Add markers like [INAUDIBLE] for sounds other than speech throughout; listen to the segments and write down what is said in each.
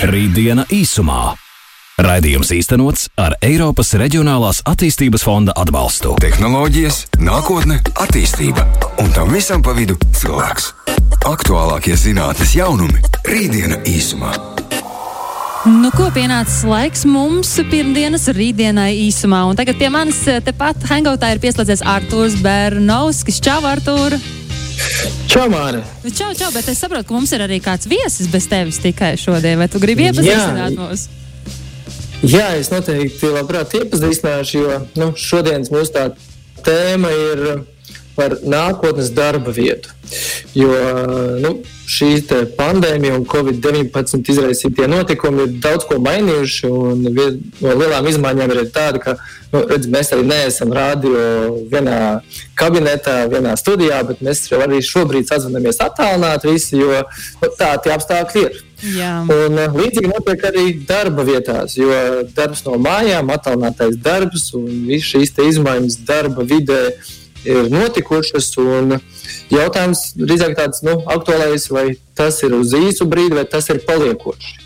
Rītdiena īsumā. Raidījums īstenots ar Eiropas Reģionālās attīstības fonda atbalstu. Tehnoloģijas, nākotne, attīstība un tam visam pa vidu cilvēks. Aktuālākie zinātnes jaunumi - Rītdiena īsumā. Nu, ko pienācis laiks mums pirmdienas rītdienai īsumā. Un tagad pie manis tepat hangautā ir pieslēdzies Artūrs Bernovskis. Čau, Artūr! Čau, Māra! Nu, čau, čau, bet es saprotu, ka mums ir arī kāds viesis bez tevis tikai šodien. Vai tu gribi iepazīstināt mūs? Jā, es noteikti labprāt iepazīstināšu, jo nu, šodienas mūsu tā tēma ir par nākotnes darba vietu. Jo nu, šī pandēmija un Covid-19 izraisītie notikumi ir daudz ko mainījuši. No lielām izmaiņām ir tāda, ka nu, redz, mēs arī neesam rādio vienā kabinetā, vienā studijā, bet mēs arī šobrīd sazvanāmies attālināti visi, jo nu, tā tie apstākļi ir. Jā. Un, līdzīgi notiek arī darba vietās, jo darbs no mājām, attālinātais darbs un visas šīs izmaiņas darba vidē ir notikušas. Jautājums drīzāk tāds nu, aktuālais, vai tas ir uz īsu brīdi, vai tas ir paliekoši.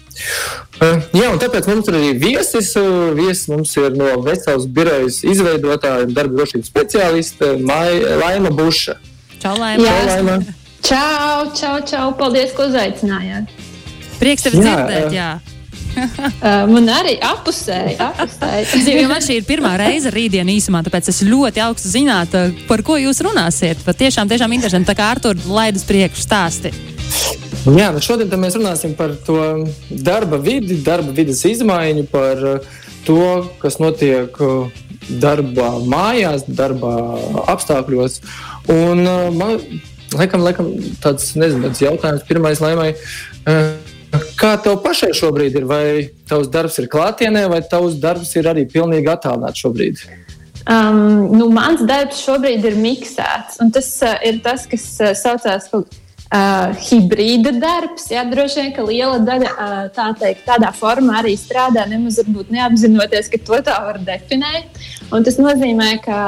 Uh, jā, un tāpēc mums ir arī viesis. Uh, viesis mums ir no Veselas birojas izveidotāja darba drošības speciāliste Laima Buša. Čau, Laima! Čau, Laima. Čau, čau, čau! Paldies, ka uzaicinājāt! Prieks tevi dzirdēt! Jā. Uh, [LAUGHS] man arī apusēji. apusēji. [LAUGHS] Man šī ir pirmā reize rītdienā īsumā, tāpēc es ļoti augstu zināt, par ko jūs runāsiet. Pat tiešām, tiešām interesanti. Tā kā Artur laidus priekšu stāsti. Jā, nu šodien mēs runāsim par to darba vidi, darba vidas izmaiņu, par to, kas notiek darbā, mājās, darbā apstākļos. Un man laikam, laikam tāds nezinu, tāds jautājums pirmais laimai. Kā tev pašai šobrīd ir? Vai tavs darbs ir klātienē, vai tavs darbs ir arī pilnīgi attālināts šobrīd? Um, nu, mans darbs šobrīd ir miksēts. Tas uh, ir tas, kas uh, saucās par uh, hibrīda darbs. Jā, droši vien, ka liela daļa uh, tā teikt, tādā formā arī strādā, nemaz neapzinoties, ka to tā var definēt. Un tas nozīmē, ka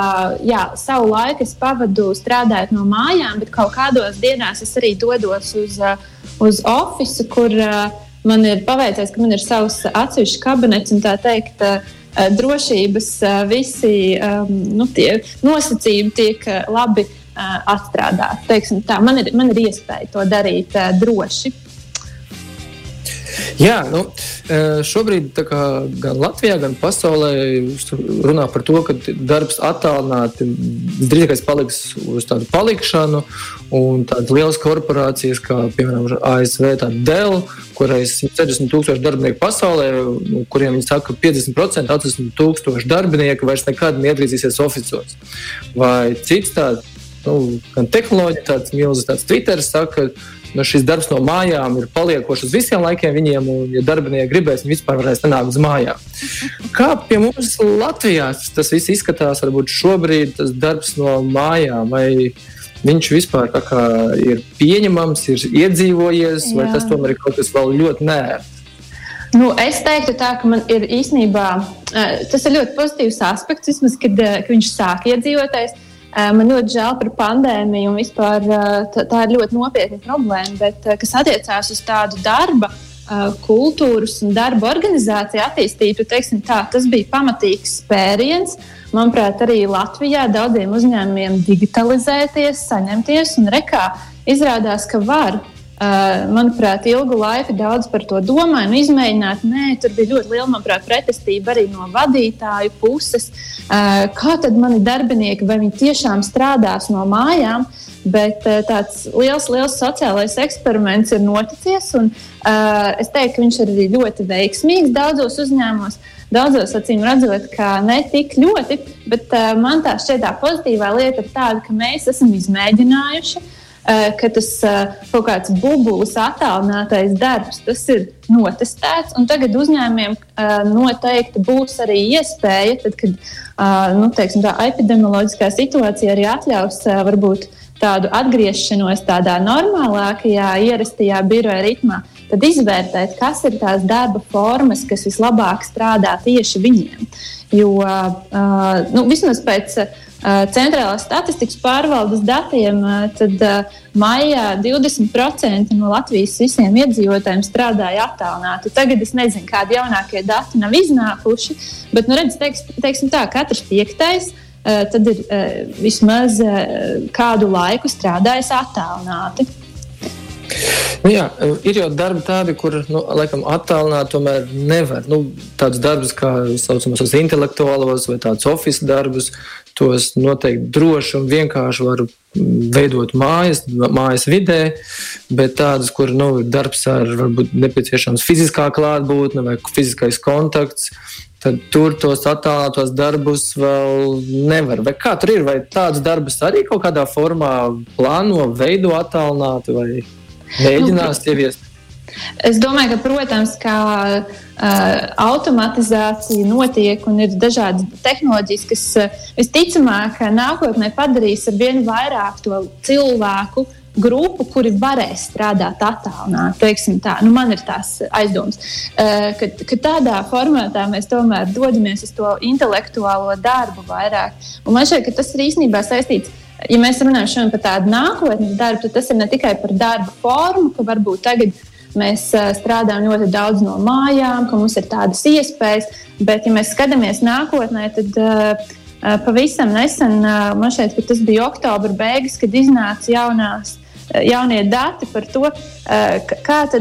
jā, savu laiku es pavadu strādājot no mājām, bet kaut kādos dienās es arī dodos uz. Uh, uz oficiālu, kur uh, man ir paveicies, ka man ir savs atsevišķs kabinets un tā teikt. Uh, drošības visi um, nu, nosacījumi tiek labi uh, atstrādāti. Tā, man, ir, man ir iespēja to darīt uh, droši. Jā, nu, šobrīd gan Latvijā, gan pasaulē runā par to, ka darbs attālināti drīzāk paliks uz tādu palikšanu. Un tādas lielas korporācijas, kā piemēram ASV, Dell, kurai ir 60 tūkstoši darbinieku pasaulē, nu, kuriem viņi saka, ka 50% 80 tūkstoši darbinieku vairs nekad neatgriezīsies oficiālos. Vai cits tāds, nu, gan tehnoloģija, tāds milzīgs, tāds Twitter saka, ka nu, šis darbs no mājām ir paliekošs uz visiem laikiem viņiem, un, ja darbinieki gribēs, viņi vispār varēs nākt uz mājām. [LAUGHS] Kā pie mums Latvijā tas viss izskatās, varbūt šobrīd tas darbs no mājām, vai viņš vispār ir pieņemams, ir iedzīvojies, Jā. vai tas tomēr ir kaut kas vēl ļoti nērts? Nu, es teiktu, tā, ka man ir īstenībā tas ir ļoti pozitīvs aspekts, vismaz, kad, kad viņš sāk iedzīvoties. Man ļoti žēl par pandēmiju, un vispār tā, tā ir ļoti nopietna problēma. Bet, kas attiecās uz tādu darba kultūras un darba organizāciju attīstību, teiksim, tā, tas bija pamatīgs spēriens. Manuprāt, arī Latvijā daudziem uzņēmumiem digitalizēties, saņemties un rekā izrādās, ka var. Manuprāt, ilgu laiku daudz par to domāju, nu, izmēģināt. Nē, tur bija ļoti liela, manuprāt, pretestība arī no vadītāju puses. Kā tad mani darbinieki, vai viņi tiešām strādās no mājām? Bet tāds liels, liels sociālais eksperiments ir noticis. Un, uh, es teiktu, ka viņš ir arī ļoti veiksmīgs daudzos uzņēmumos. Daudzos acīm redzot, ka ne tik ļoti, bet uh, man tā šķiet tā pozitīvā lieta ir tāda, ka mēs esam izmēģinājuši uh, ka tas eh, kaut kāds bubulis, attālinātais darbs, tas ir notestēts. Tagad uzņēmumiem eh, noteikti būs arī iespēja, tad, kad nu, teiksim, tā epidemioloģiskā situācija arī atļaus varbūt tādu atgriešanos tādā normālākajā, ierastajā biroja ritmā, tad izvērtēt, kas ir tās darba formas, kas vislabāk strādā tieši viņiem. Jo uh, nu, vismaz pēc centrālās statistikas pārvaldes datiem, tad maijā 20% no Latvijas visiem iedzīvotājiem strādāja attālināti. Tagad es nezinu, kādi jaunākie dati nav iznākuši, bet, nu, redz, teiks, teiksim tā, katrs piektais tad ir vismaz kādu laiku strādājis attālināti. Nu jā, ir jau darbi tādi, kur nu, laikam attālināt tomēr nevar. Nu, tādus darbus, kā saucamos intelektuālos vai tādus oficiālus darbus, tos noteikti droši un vienkārši var veidot mājas, mājas vidē, bet tādas, kur nu, ir darbs ar varbūt nepieciešams fiziskā klātbūtne vai fiziskais kontakts, tad tur tos attālinātos darbus vēl nevar. Vai kā tur ir? Vai tādas darbus arī kaut kādā formā plāno, veido attālināti vai mēģinās nu, ieviest? Es domāju, ka, protams, kā uh, automatizācija notiek un ir dažādas tehnoloģijas, kas uh, visticamāk nākotnē padarīs ar vien vairāk to cilvēku grupu, kuri varēs strādāt attālināti. Nu, man ir tās aizdomas, uh, ka, ka tādā formātā mēs tomēr dodamies uz to intelektuālo darbu vairāk. Un man šķiet, ka tas ir īstenībā saistīts ja mēs runājam par tādu nākotnes darbu, tad tas ir ne tikai par darba formu, ka varbūt tagad Mēs strādājam ļoti daudz no mājām, ka mums ir tādas iespējas, bet, ja mēs skatāmies nākotnē, tad pavisam nesen, man ka tas bija oktobra beigas, kad iznāca jaunās jaunie dati par to, tad,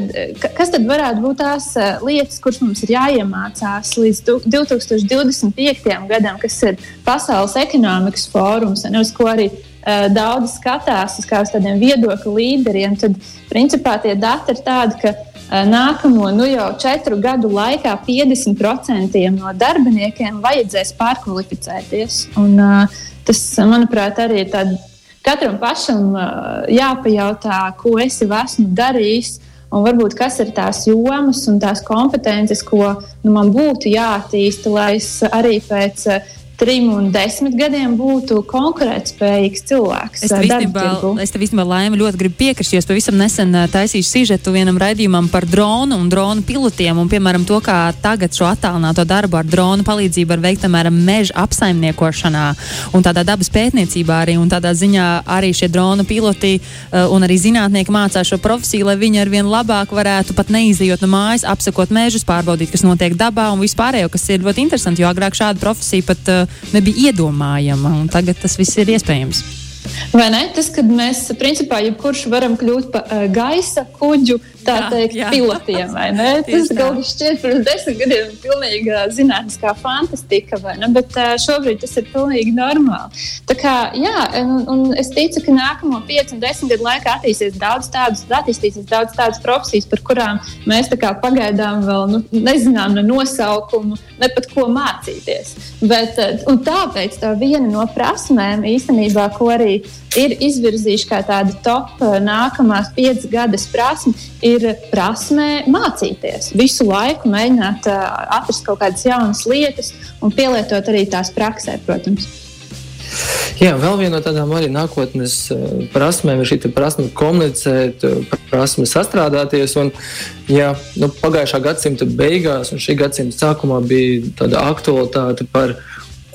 kas tad varētu būt tās lietas, kuras mums ir jāiemācās līdz 2025. gadam, kas ir Pasaules ekonomikas fórums, uz ko arī daudz skatās uz kādiem viedokļu līderiem, tad principā tie dati ir tādi, ka eh, nākamo nu jau četru gadu laikā 50% no darbiniekiem vajadzēs pārkvalificēties. Un, uh, tas, manuprāt, arī ir tāds katram pašam jāpajautā, ko es esmu darījis. Un varbūt kas ir tās jomas un tās kompetences, ko nu, man būtu jāattīsta, lai es arī pēc trim un desmit gadiem būtu konkurētspējīgs cilvēks. Es tev īstenībā, laimi ļoti gribu piekrist, jo es pavisam nesen taisīju sižetu vienam raidījumam par dronu un dronu pilotiem un, piemēram, to, kā tagad šo attālināto darbu ar dronu palīdzību var veikt, piemēram, meža apsaimniekošanā un tādā dabas pētniecībā arī un tādā ziņā arī šie dronu piloti uh, un arī zinātnieki mācās šo profesiju, lai viņi arvien labāk varētu pat neizjot no mājas, apsakot mežus, pārbaudīt, kas notiek dabā un vispārējo, kas ir ļoti interesanti, jo agrāk šāda profesija pat uh, nebija iedomājama, tagad tas viss ir iespējams. Vai ne? Tas, kad mēs principā jebkurš varam kļūt par uh, gaisa kuģu tā jā, teikt, jā. pilotiem. Tas galīgi šķiet pirms desmit gadiem pilnīgi zinātniskā fantastika, bet šobrīd tas ir pilnīgi normāli. Tā kā, jā, un, un es ticu, ka nākamo 5 un 10 gadu laikā attīstīsies daudz tādas, attīstīsies daudz tādas profesijas, par kurām mēs pagaidām vēl nu, nezinām ne nosaukumu, ne pat ko mācīties. Bet, tāpēc tā viena no prasmēm īstenībā, ko arī ir izvirzījuši kā tādu top nākamās piecas gadas prasmi, ir prasme mācīties. Visu laiku mēģināt uh, atrast kaut kādas jaunas lietas un pielietot arī tās praksē, protams. Jā, vēl viena no tādām arī nākotnes prasmēm ir šī prasme komunicēt, prasme sastrādāties. Un, ja, nu, pagājušā gadsimta beigās un šī gadsimta sākumā bija tāda aktualitāte par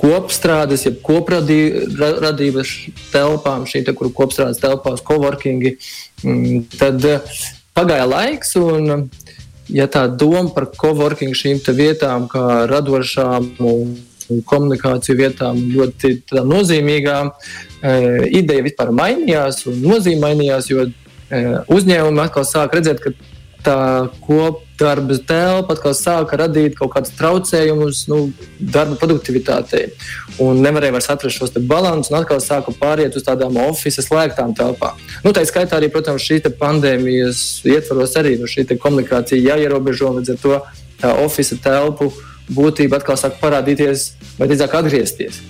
kopstrādes, jeb kopradības telpām, šī te, kur kopstrādes telpās, coworkingi, mm, tad pagāja laiks, un ja tā doma par coworking šīm vietām, kā radošām un komunikāciju vietām, ļoti nozīmīgām, e, ideja vispār mainījās un nozīme mainījās, jo e, uzņēmumi atkal sāk redzēt, ka tā kopdarba telpa atkal sāka radīt kaut kādus traucējumus nu, darba produktivitātei. Un nevarēja vairs atrast šos balansus, un atkal sāka pāriet uz tādām oficiālām slēgtām telpām. Nu, tā skaitā arī, protams, šī pandēmijas ietvaros arī nu, šī komunikācija jāierobežo līdz ar to tā oficiāla telpu būtība atkal sāk parādīties, vai drīzāk atgriezties.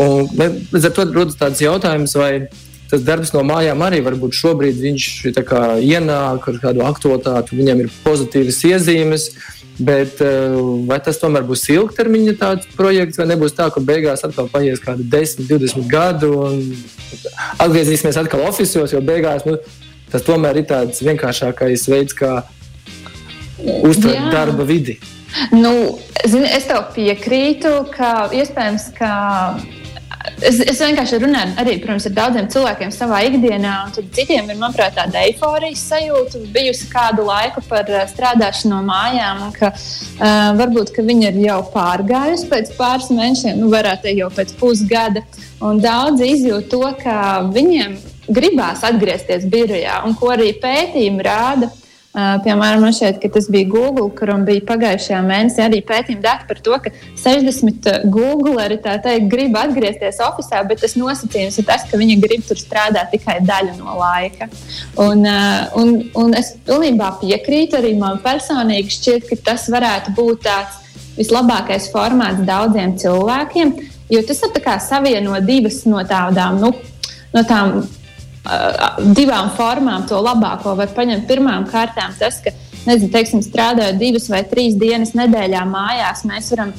Un, līdz ar to rodas tāds jautājums, vai tas darbs no mājām arī varbūt šobrīd viņš ienāk ar kādu aktualitāti, viņam ir pozitīvas iezīmes. Bet eh, vai tas tomēr būs ilgtermiņa projekts, vai nebūs tā, ka beigās atkal paies kādi 10, 20 gadi un atgriezīsimies atkal oficiālos, jo beigās nu, tas tomēr ir tāds vienkāršākais veids, kā uzturēt darba vidi. Nu, zini, es tev piekrītu, ka iespējams, ka Es, es vienkārši runāju arī protams, ar daudziem cilvēkiem savā ikdienā, un citiem ir, manuprāt, tāda eifórijas sajūta bijusi kādu laiku par uh, strādāšanu no mājām, ka uh, varbūt ka viņi ir jau pārgājuši pēc pāris mēnešiem, nu, varētu teikt, jau pēc pusgada. Daudzi izjūt to, ka viņiem gribās atgriezties birojā, un ko arī pētījumi rāda piemēram, man šķiet, ka tas bija Google, kuram bija pagājušajā mēnesī arī pētījuma dati par to, ka 60 Googleri teikt, grib atgriezties oficiālā, bet tas nosacījums ir tas, ka viņi grib tur strādāt tikai daļu no laika. Un, uh, un, un es pilnībā piekrītu, arī man personīgi šķiet, ka tas varētu būt tāds vislabākais formāts daudziem cilvēkiem, jo tas ir savieno divas no tādām. Nu, no tām divām formām to labāko var paņemt. Pirmām kārtām tas, ka, nezinu, teiksim, strādājot divas vai trīs dienas nedēļā mājās, mēs varam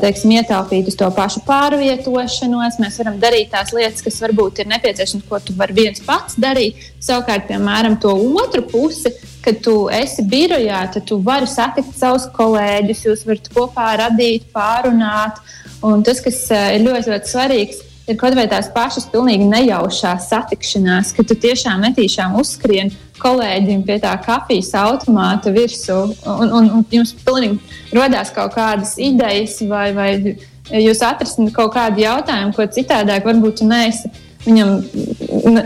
teiksim, ietaupīt uz to pašu pārvietošanos. Mēs varam darīt tās lietas, kas varbūt ir nepieciešamas, ko tu vari viens pats darīt. Savukārt, piemēram, to otru pusi, kad tu esi birojā, tad tu vari satikt savus kolēģus, jūs varat kopā radīt, pārunāt. Un tas, kas ir ļoti, ļoti svarīgs, ir kaut vai tās pašas pilnīgi nejaušās satikšanās, ka tu tiešām netīšām uzskrien kolēģim pie tā kafijas automāta virsū, un, un, un jums pilnīgi rodās kaut kādas idejas, vai, vai jūs atrasināt kaut kādu jautājumu, ko citādāk varbūt tu neesi. Viņam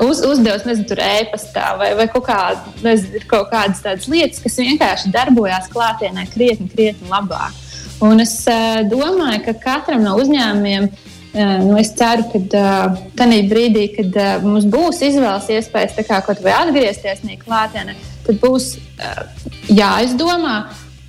uz, uzdevis, nezinu, tur e-pastā vai, vai kaut, kā, nezinu, kaut kādas tādas lietas, kas vienkārši darbojās klātienē krietni, krietni labāk. Un es uh, domāju, ka katram no uzņēmumiem uh, Nu, es ceru, ka tajā brīdī, kad mums būs izvēles iespējas kaut vai atgriezties klātienē, tad būs jāizdomā,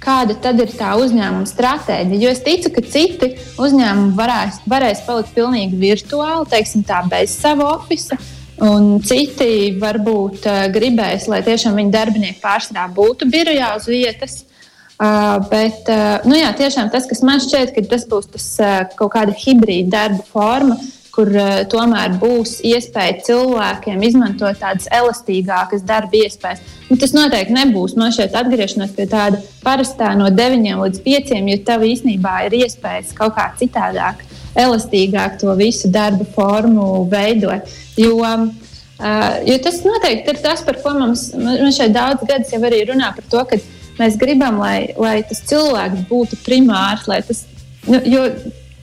kāda tad ir tā uzņēmuma stratēģija. Jo es ticu, ka citi uzņēmumi varēs, varēs palikt pilnīgi virtuāli, teiksim, tā, bez sava oficiāla. Un citi varbūt gribēs, lai tiešām viņu darbinieki pārsvarā būtu birojā uz vietas. Uh, bet uh, nu jā, tiešām tas, kas man šķiet, ka tas būs tas, uh, kaut kāda hibrīda darba forma, kur uh, tomēr būs iespēja cilvēkiem izmantot tādas elastīgākas darba iespējas. Nu, tas noteikti nebūs man šeit atgriešanās pie tāda parastā no 9 līdz 5, jo tev īstenībā ir iespējas kaut kā citādāk, elastīgāk to visu darba formu veidot. Jo, uh, jo tas noteikti ir tas, par ko mums, mums šeit daudz gadus jau arī runā par to, ka Mēs gribam, lai, lai tas cilvēks būtu primārs, lai tas, nu, jo,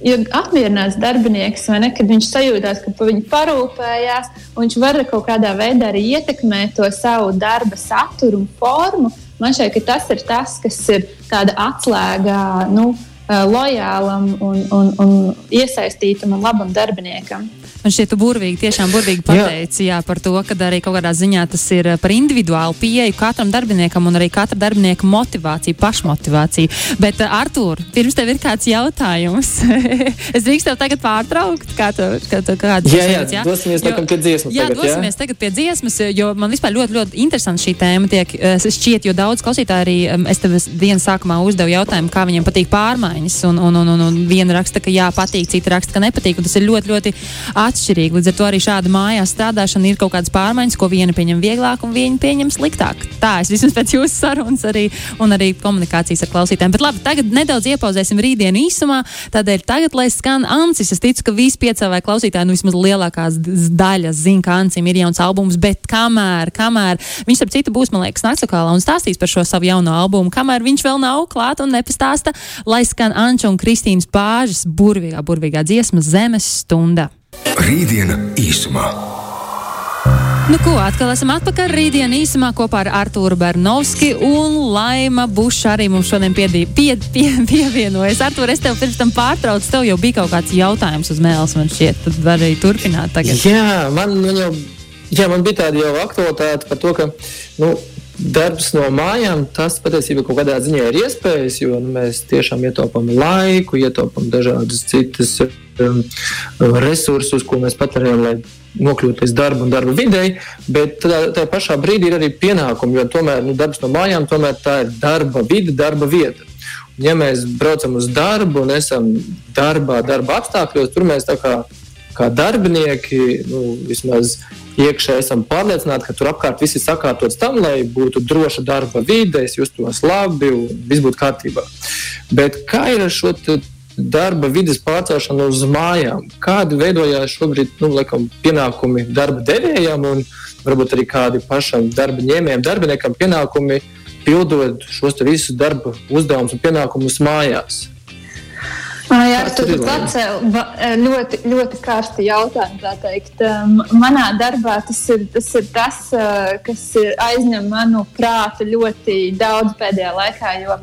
jo apmierināts darbinieks, ne, kad viņš sajūtās, ka par viņu parūpējās, un viņš var kaut kādā veidā arī ietekmēt to savu darba saturu un formu. Man šķiet, ka tas ir tas, kas ir tāda atslēga nu, lojālam un, un, un iesaistītam un labam darbiniekam. Man šķiet, tu burvīgi, tiešām burvīgi pateici jā. Jā, par to, ka arī kaut kādā ziņā tas ir eh, par individuālu pieeju katram darbiniekam un arī katra darbinieka motivāciju, pašmotivāciju. Bet, uh, Artur, pirms tev ir kāds jautājums, [LAUGHS] es drīkstu tev tagad pārtraukt, kā tu, kā tu kāds jā, jā, jā, dosimies jo, pie dziesmas. Jā, tagad, dosimies jā? tagad pie dziesmas, jo man vispār ļoti, ļoti interesanti šī tēma tiek eh, šķiet, jo daudz klausītāji arī, es tev dienas sākumā uzdevu jautājumu, kā viņiem patīk pārmaiņas, un, un, un, un, un viena raksta, ka jā, patīk, cita raksta, ka nepatīk, un tas ir ļoti, ļoti atšķirīgi. Līdz ar to arī šāda mājās strādāšana ir kaut kādas pārmaiņas, ko viena pieņem vieglāk un viena pieņem sliktāk. Tā es vismaz pēc jūsu sarunas arī, un arī komunikācijas ar klausītājiem. Bet labi, tagad nedaudz iepauzēsim rītdienu īsumā. Tādēļ tagad, lai skan Ancis, es ticu, ka visi piecēlēji klausītāji, nu vismaz lielākās daļas zina, ka Ancim ir jauns albums, bet kamēr, kamēr viņš ap citu būs, man liekas, Naktsakālā un stāstīs par šo savu jauno albumu, kamēr viņš vēl nav klāt un nepastāsta, lai skan Anča un Kristīnas bāžas burvīgā, burvīgā dziesma Zemes stunda. Rītdiena īsumā. Nu, ko atkal esam atpakaļ rītdienas īsumā kopā ar Artūru Bernovski un Laima Buša arī mums šodien piedī, pie, pie, [LAUGHS] pievienojas. Artūr, es tev pirms tam pārtraucu, tev jau bija kaut kāds jautājums uz mēles, man šķiet, tad var arī turpināt tagad. Jā, man, man jau, jā, man bija tāda jau aktualitāte par to, ka, nu, darbs no mājām, tas patiesībā kaut kādā ziņā ir iespējas, jo nu, mēs tiešām ietaupām laiku, ietaupām dažādas citas um, resursus, ko mēs patērējam, lai nokļūtu līdz darba un darba videi. Bet tajā pašā brīdī ir arī pienākumi, jo tomēr nu, darbs no mājām tomēr tā ir darba vide, darba vieta. Un, ja mēs braucam uz darbu un esam darbā, darba apstākļos, tur mēs kā, kā darbinieki nu, vismaz iekšā esam pārliecināti, ka tur apkārt viss ir sakārtots tam, lai būtu droša darba vide, es justos labi un viss būtu kārtībā. Bet kā ir ar šo darba vidas pārcelšanu uz mājām. Kādi veidojās šobrīd nu, laikam, pienākumi darba devējiem un varbūt arī kādi pašam darba ņēmējiem, darbiniekam pienākumi pildot šos visus darba uzdevumus un pienākumus mājās? Jā, tu atcēli ļoti, ļoti karsti jautājumu. Manā darbā tas ir, tas ir tas, kas aizņem manu prātu ļoti daudz pēdējā laikā. Jo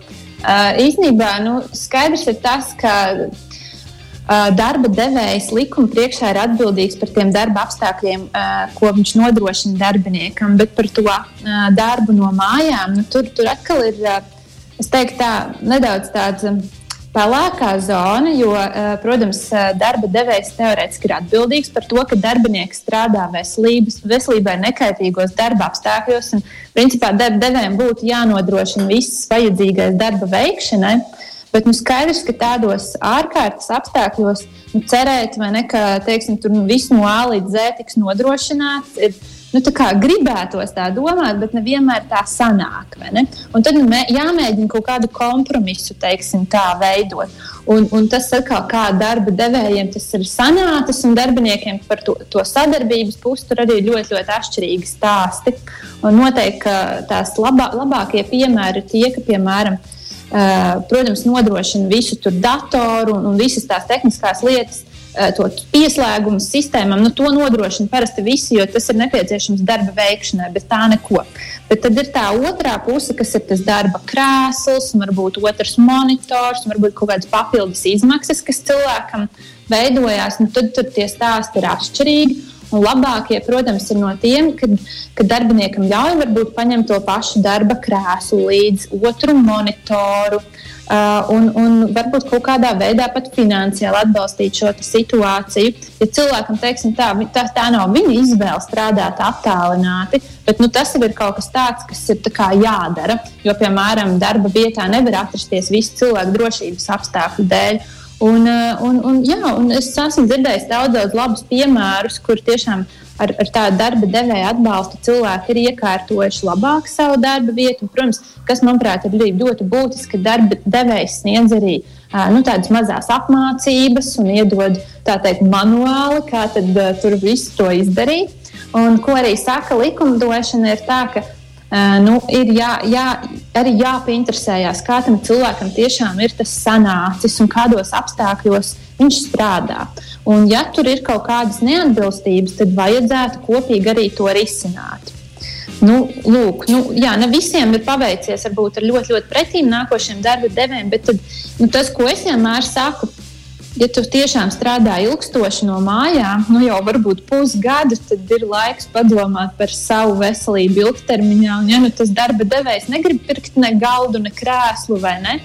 īstenībā nu, skaidrs ir tas, ka darba devējs likuma priekšā ir atbildīgs par tiem darba apstākļiem, ko viņš nodrošina darbiniekam, bet par to darbu no mājām nu, tur, tur atkal ir. Es teiktu, tā nedaudz tāds pelēkā zona, jo, eh, protams, eh, darba devējs teorētiski ir atbildīgs par to, ka darbinieks strādā veselības, veselībai nekaitīgos darba apstākļos. Un, principā, darba devējiem būtu jānodrošina viss vajadzīgais darba veikšanai. Bet nu, skaidrs, ka tādos ārkārtas apstākļos nu, cerēt, ne, ka teiksim, tur nu, viss no A līdz Z tiks nodrošināts, ir nu, gribētos tā domāt, bet nevienmēr tā sanāk. Un tad nu, jāmēģina kaut kādu kompromisu teiksim, tā veidot. Un, un tas atkal kā darba devējiem tas ir sanācis, un darbiniekiem par to, to sadarbības pusi tur arī ļoti, ļoti atšķirīgi stāsti. Un noteikti tās labā, labākie piemēri ir tie, ka, piemēram, Uh, protams, nodrošina visu tur datoru un, un visas tās tehniskās lietas, to pieslēgumu sistēmām, nu, to nodrošina parasti visi, jo tas ir nepieciešams darba veikšanai, bet tā neko. Bet tad ir tā otrā puse, kas ir tas darba krēsls, varbūt otrs monitors, varbūt kaut kādas papildus izmaksas, kas cilvēkam veidojās. Nu, tad tur tie stāsti ir atšķirīgi. Un labākie, protams, ir no tiem, kad, kad darbiniekam ļauj varbūt paņemt to pašu darba krēslu līdzi, otru monitoru, uh, un, un varbūt kaut kādā veidā pat finansiāli atbalstīt šo situāciju. Ja cilvēkam teiksim, tā, tā, tā nav viņa izvēle strādāt attālināti, bet nu, tas ir kaut kas tāds, kas ir jādara. Jo, piemēram, darba vietā nevar atrasties visu cilvēku drošības apstākļu dēļ. Un, uh, un, un, jā, un es esmu dzirdējis daudz, daudz labus piemērus, kur tiešām ar, ar tādu darba devēju atbalstu cilvēki ir iekārtojuši labāk savu darba vietu. Un, protams, kas manuprāt ir ļoti būtiski, ka darba devējs sniedz arī nu, tādas mazas apmācības un iedod teikt, manuāli, kā tad, tur visu to izdarīt. Un, ko arī saka likumdošana, ir tā, ka nu, ir jā, jā, arī jāpieinteresējas, kā tam cilvēkam tiešām ir tas sanācis un kādos apstākļos viņš strādā. Un, ja tur ir kaut kādas neatbilstības, tad vajadzētu kopīgi arī to risināt. Nu, lūk, nu, jā, ne visiem ir paveicies varbūt ar ļoti, ļoti pretīm nākošiem darba devējiem, bet tad, nu, tas, ko es vienmēr saku, ja tu tiešām strādā ilgstoši no mājām, nu jau varbūt pusgadu, tad ir laiks padomāt par savu veselību ilgtermiņā. Un, ja nu tas darba devējs negrib pirkt ne galdu, ne krēslu vai ne,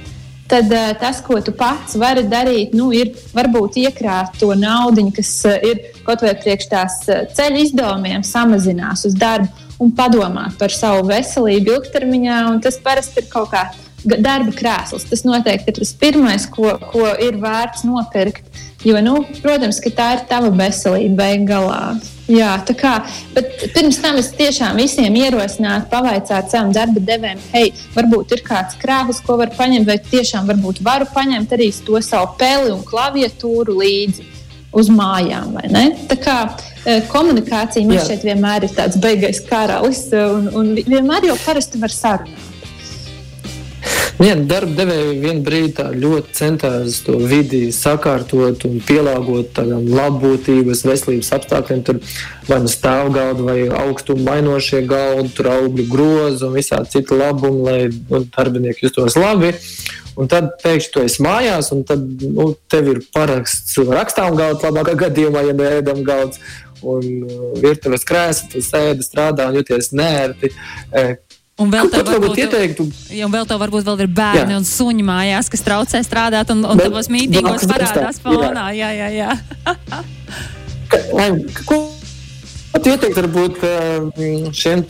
tad uh, tas, ko tu pats vari darīt, nu, ir varbūt iekrāt to naudu, kas uh, ir kaut vai priekš tās uh, ceļu izdevumiem, samazinās uz darbu un padomāt par savu veselību ilgtermiņā. Tas parasti ir kaut kāds darba krēsls. Tas noteikti ir tas pirmais, ko, ko ir vērts nopirkt. Jo, nu, protams, ka tā ir tava veselība beig galā. Jā, tā kā, bet pirms tam es tiešām visiem ierosinātu, pavaicāt savam darba devējam, hei, varbūt ir kāds krāslis, ko var paņemt, vai tiešām varbūt varu paņemt arī to savu peli un klaviatūru līdzi uz mājām. Tā kā eh, komunikācija man šeit vienmēr ir tāds beigais karalis, un, un vienmēr jau parasti var sarunāt. Viena darba devēja vienā brīdī ļoti centās to vidi sakārtot un pielāgot tādām labbūtības, veselības apstākļiem. Tur vai nu stāvgaldi, vai augstuma mainošie galdi, tur augļu grozi un visādi citi labumi, lai nu, darbinieki justos labi. Un tad pēkšņi tu esi mājās, un tad nu, tev ir paraksts rakstām galds, labākā gadījumā, ja neēdam galds. Un uh, virtuves krēsls, tu sēdi, strādā un jūties nērti. Un vēl tev varbūt, ieteiktu. Ja vēl tev varbūt vēl ir bērni jā. un suņi mājās, kas traucē strādāt, un, un tavos mītīgos parādās fonā. Jā, jā, jā. [LAUGHS] Ko tu ieteiktu varbūt šiem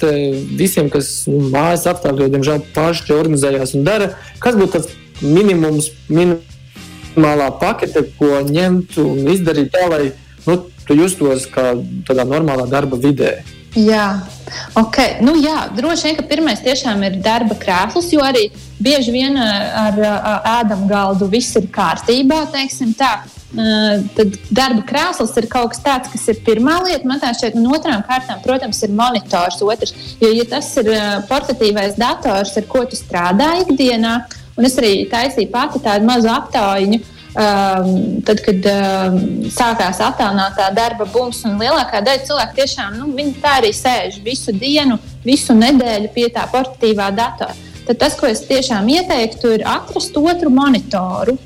visiem, kas nu, mājas apstākļos, diemžēl, paši organizējās un dara? Kas būtu tas minimums, minimālā pakete, ko ņemt un izdarīt tā, lai nu, tu justos kā tādā normālā darba vidē? Jā, okay. nu, jā, droši vien, pirmais tiešām ir darba krēsls, jo arī bieži vien ar, ar ēdamu galdu viss ir kārtībā. Tā. Tad darba krēsls ir kaut kas tāds, kas ir pirmā lieta. Man tā šķiet, un otrām kārtām, protams, ir monitors. Otrs, jo, ja tas ir portatīvais dators, ar ko tu strādā ikdienā, un es arī taisīju pati tādu mazu aptauju Um, tad, kad um, sākās attēlotā darba bums, un lielākā daļa cilvēku tiešām nu, tā arī sēž visu dienu, visu nedēļu pie tā portatīvā datora. Tad tas, ko es tiešām ieteiktu, ir atrast otru monitoru.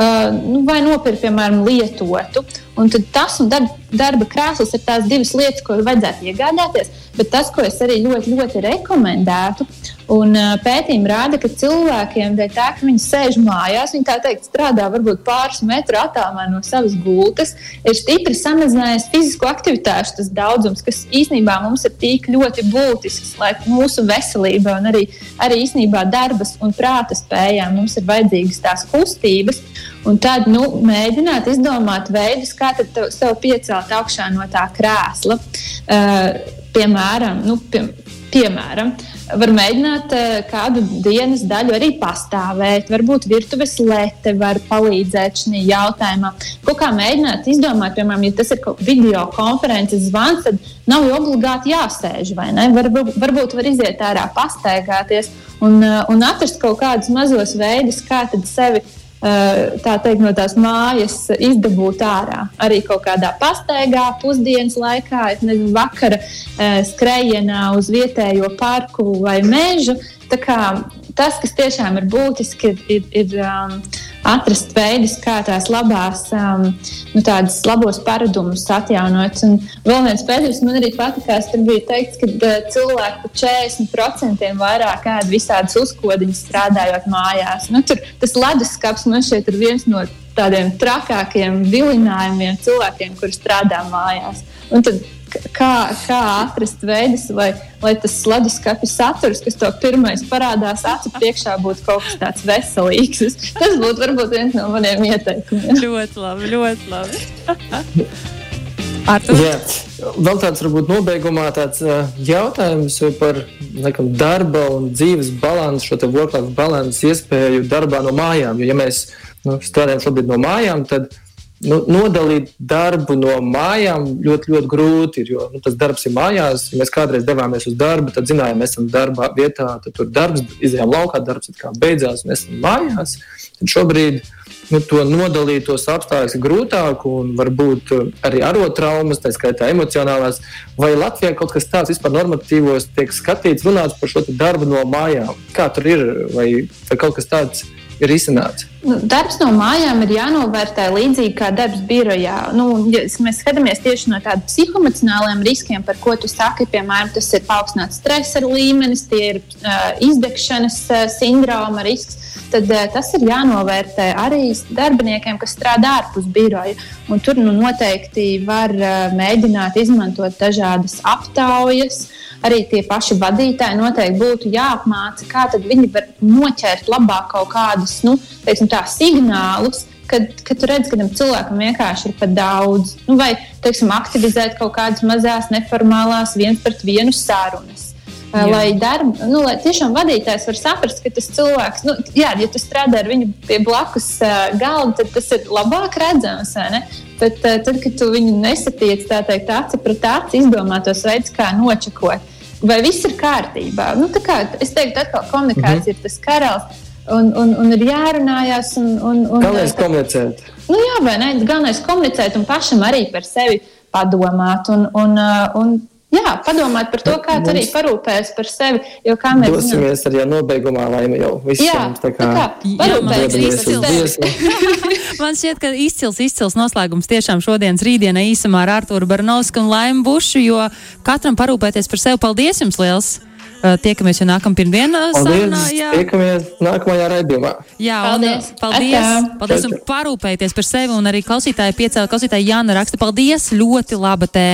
Uh, nu, vai nopirkt, piemēram, lietotu. Un tas un darba, darba krēsls ir tās divas lietas, ko vajadzētu iegādāties. Bet tas, ko es arī ļoti, ļoti rekomendētu, Un pētījumi rāda, ka cilvēkiem dēļ tā, ka viņi sēž mājās, viņi tā teikt strādā varbūt pāris metru attālumā no savas gultas, ir stipri samazinājies fizisko aktivitāšu daudzums, kas īstenībā mums ir tik ļoti būtisks, lai mūsu veselība un arī, arī īstenībā darbas un prāta spējām mums ir vajadzīgas tās kustības. Un tad nu, mēģināt izdomāt veidus, kā sev piecelt augšā no tā krēsla. Uh, piemēram, nu, pie, piemēram uh, var mēģināt eh, kādu dienas daļu arī pastāvēt. Varbūt virtuves lete var palīdzēt šajā jautājumā. Kaut kā mēģināt izdomāt, piemēram, ja tas ir video konferences zvans, tad nav obligāti jāsēž vai ne. Var, varbūt var iziet ārā, pastaigāties un, eh, un atrast kaut kādus mazos veidus, kā sevi Eh, tā teikt, no tās mājas izdabūt ārā. Arī kaut kādā pastaigā, pusdienas laikā, nezinu, vakara eh, skrejienā uz vietējo parku vai mežu. Tas, kas tiešām ir būtiski, ir, ir, ir um, atrast veidus, kā tās labās, um, nu, tādas labos paradumus atjaunot. Un vēl viens pētījums man arī patīkās, tur bija teikts, ka uh, cilvēki par 40% vairāk ēd visādas uzkodiņas strādājot mājās. Nu, tur tas leduskapis man šeit ir viens no tādiem trakākiem vilinājumiem cilvēkiem, kuri strādā mājās. Un tad kā, kā atrast veidus, lai, lai tas leduskapja saturs, kas to pirmais parādās acu priekšā, būtu kaut kas tāds veselīgs. Tas būtu varbūt viens no maniem ieteikumiem. ļoti labi, ļoti labi. [LAUGHS] Jā, vēl tāds varbūt nobeigumā tāds uh, jautājums par laikam, darba un dzīves balansu, šo work-life balansu iespēju darbā no mājām. Jo, ja mēs nu, strādājam šobrīd no mājām, tad uh, nu, nodalīt darbu no mājām ļoti, ļoti grūti. Ir, jo nu, tas darbs ir mājās. Ja mēs kādreiz devāmies uz darbu, tad zinājām, mēs esam darba vietā, tad tur darbs, izējām laukā, darbs beidzās, mēs esam mājās. Tad šobrīd nu, to nodalīt, tos apstākļus ir grūtāk, un varbūt arī arotraumas, tā skaitā emocionālās. Vai Latvijā kaut kas tāds vispār normatīvos tiek skatīts, runāts par šo darbu no mājām? Kā tur ir, vai, vai kaut kas tāds ir? Ir izsnāts? Nu, darbs no mājām ir jānovērtē līdzīgi kā darbs birojā. Nu, ja mēs skatāmies tieši no tādiem psihoemocionāliem riskiem, par ko tu saki, piemēram, tas ir paaugstināts stresa līmenis, tie ir uh, izdegšanas uh, sindroma risks. Tad uh, tas ir jānovērtē arī darbiniekiem, kas strādā ārpus biroja. Un tur nu, noteikti var uh, mēģināt izmantot dažādas aptaujas, uh, arī tie paši vadītāji noteikti būtu jāapmāca, kā viņi var noķert labāk kaut kādus nu, teiksim, tā, signālus. Kad, kad tu redz, ka tam cilvēkam vienkārši ir par daudz, nu, vai teiksim, aktivizēt kaut kādas mazas, neformālās, viens pret vienu sarunas. Jā. Lai, darba, nu, lai tiešām vadītājs var saprast, ka tas cilvēks, nu, jā, ja tu strādā ar viņu pie blakus uh, galda, tad tas ir labāk redzams. Bet uh, tad, kad tu viņu nesatiec tā teikt, aci pret aci, izdomā tos veidus, kā nočakot, vai viss ir kārtībā. Nu, kā, es teiktu, atkal komunikācija -hmm. ir tas karalis. Un, un, un ir jārunājās. Un, un, un, Galvenais komunicēt. Nu, jā, vai ne? Galvenais komunicēt un pašam arī par sevi padomāt. Un, un, un, Jā, padomāt par to, kā arī parūpēs par sevi. Jo kā mēs dosimies arī nobeigumā, lai jau viss būtu tā kā, kā parūpēties par sevi. Man šķiet, ka izcils, izcils noslēgums tiešām šodienas rītdienai īsumā ar Arturu Barnausku un Laimu Bušu, jo katram parūpēties par sevi. Paldies jums liels! Uh, tiekamies jau nākamā pirmdienā. Paldies! Sarunā, tiekamies nākamajā raidījumā. Jā, paldies! Un, paldies! Atā. Paldies un parūpējieties par sevi un arī klausītāji piecēla klausītāji Jāna raksta. Paldies! Ļoti laba tēma!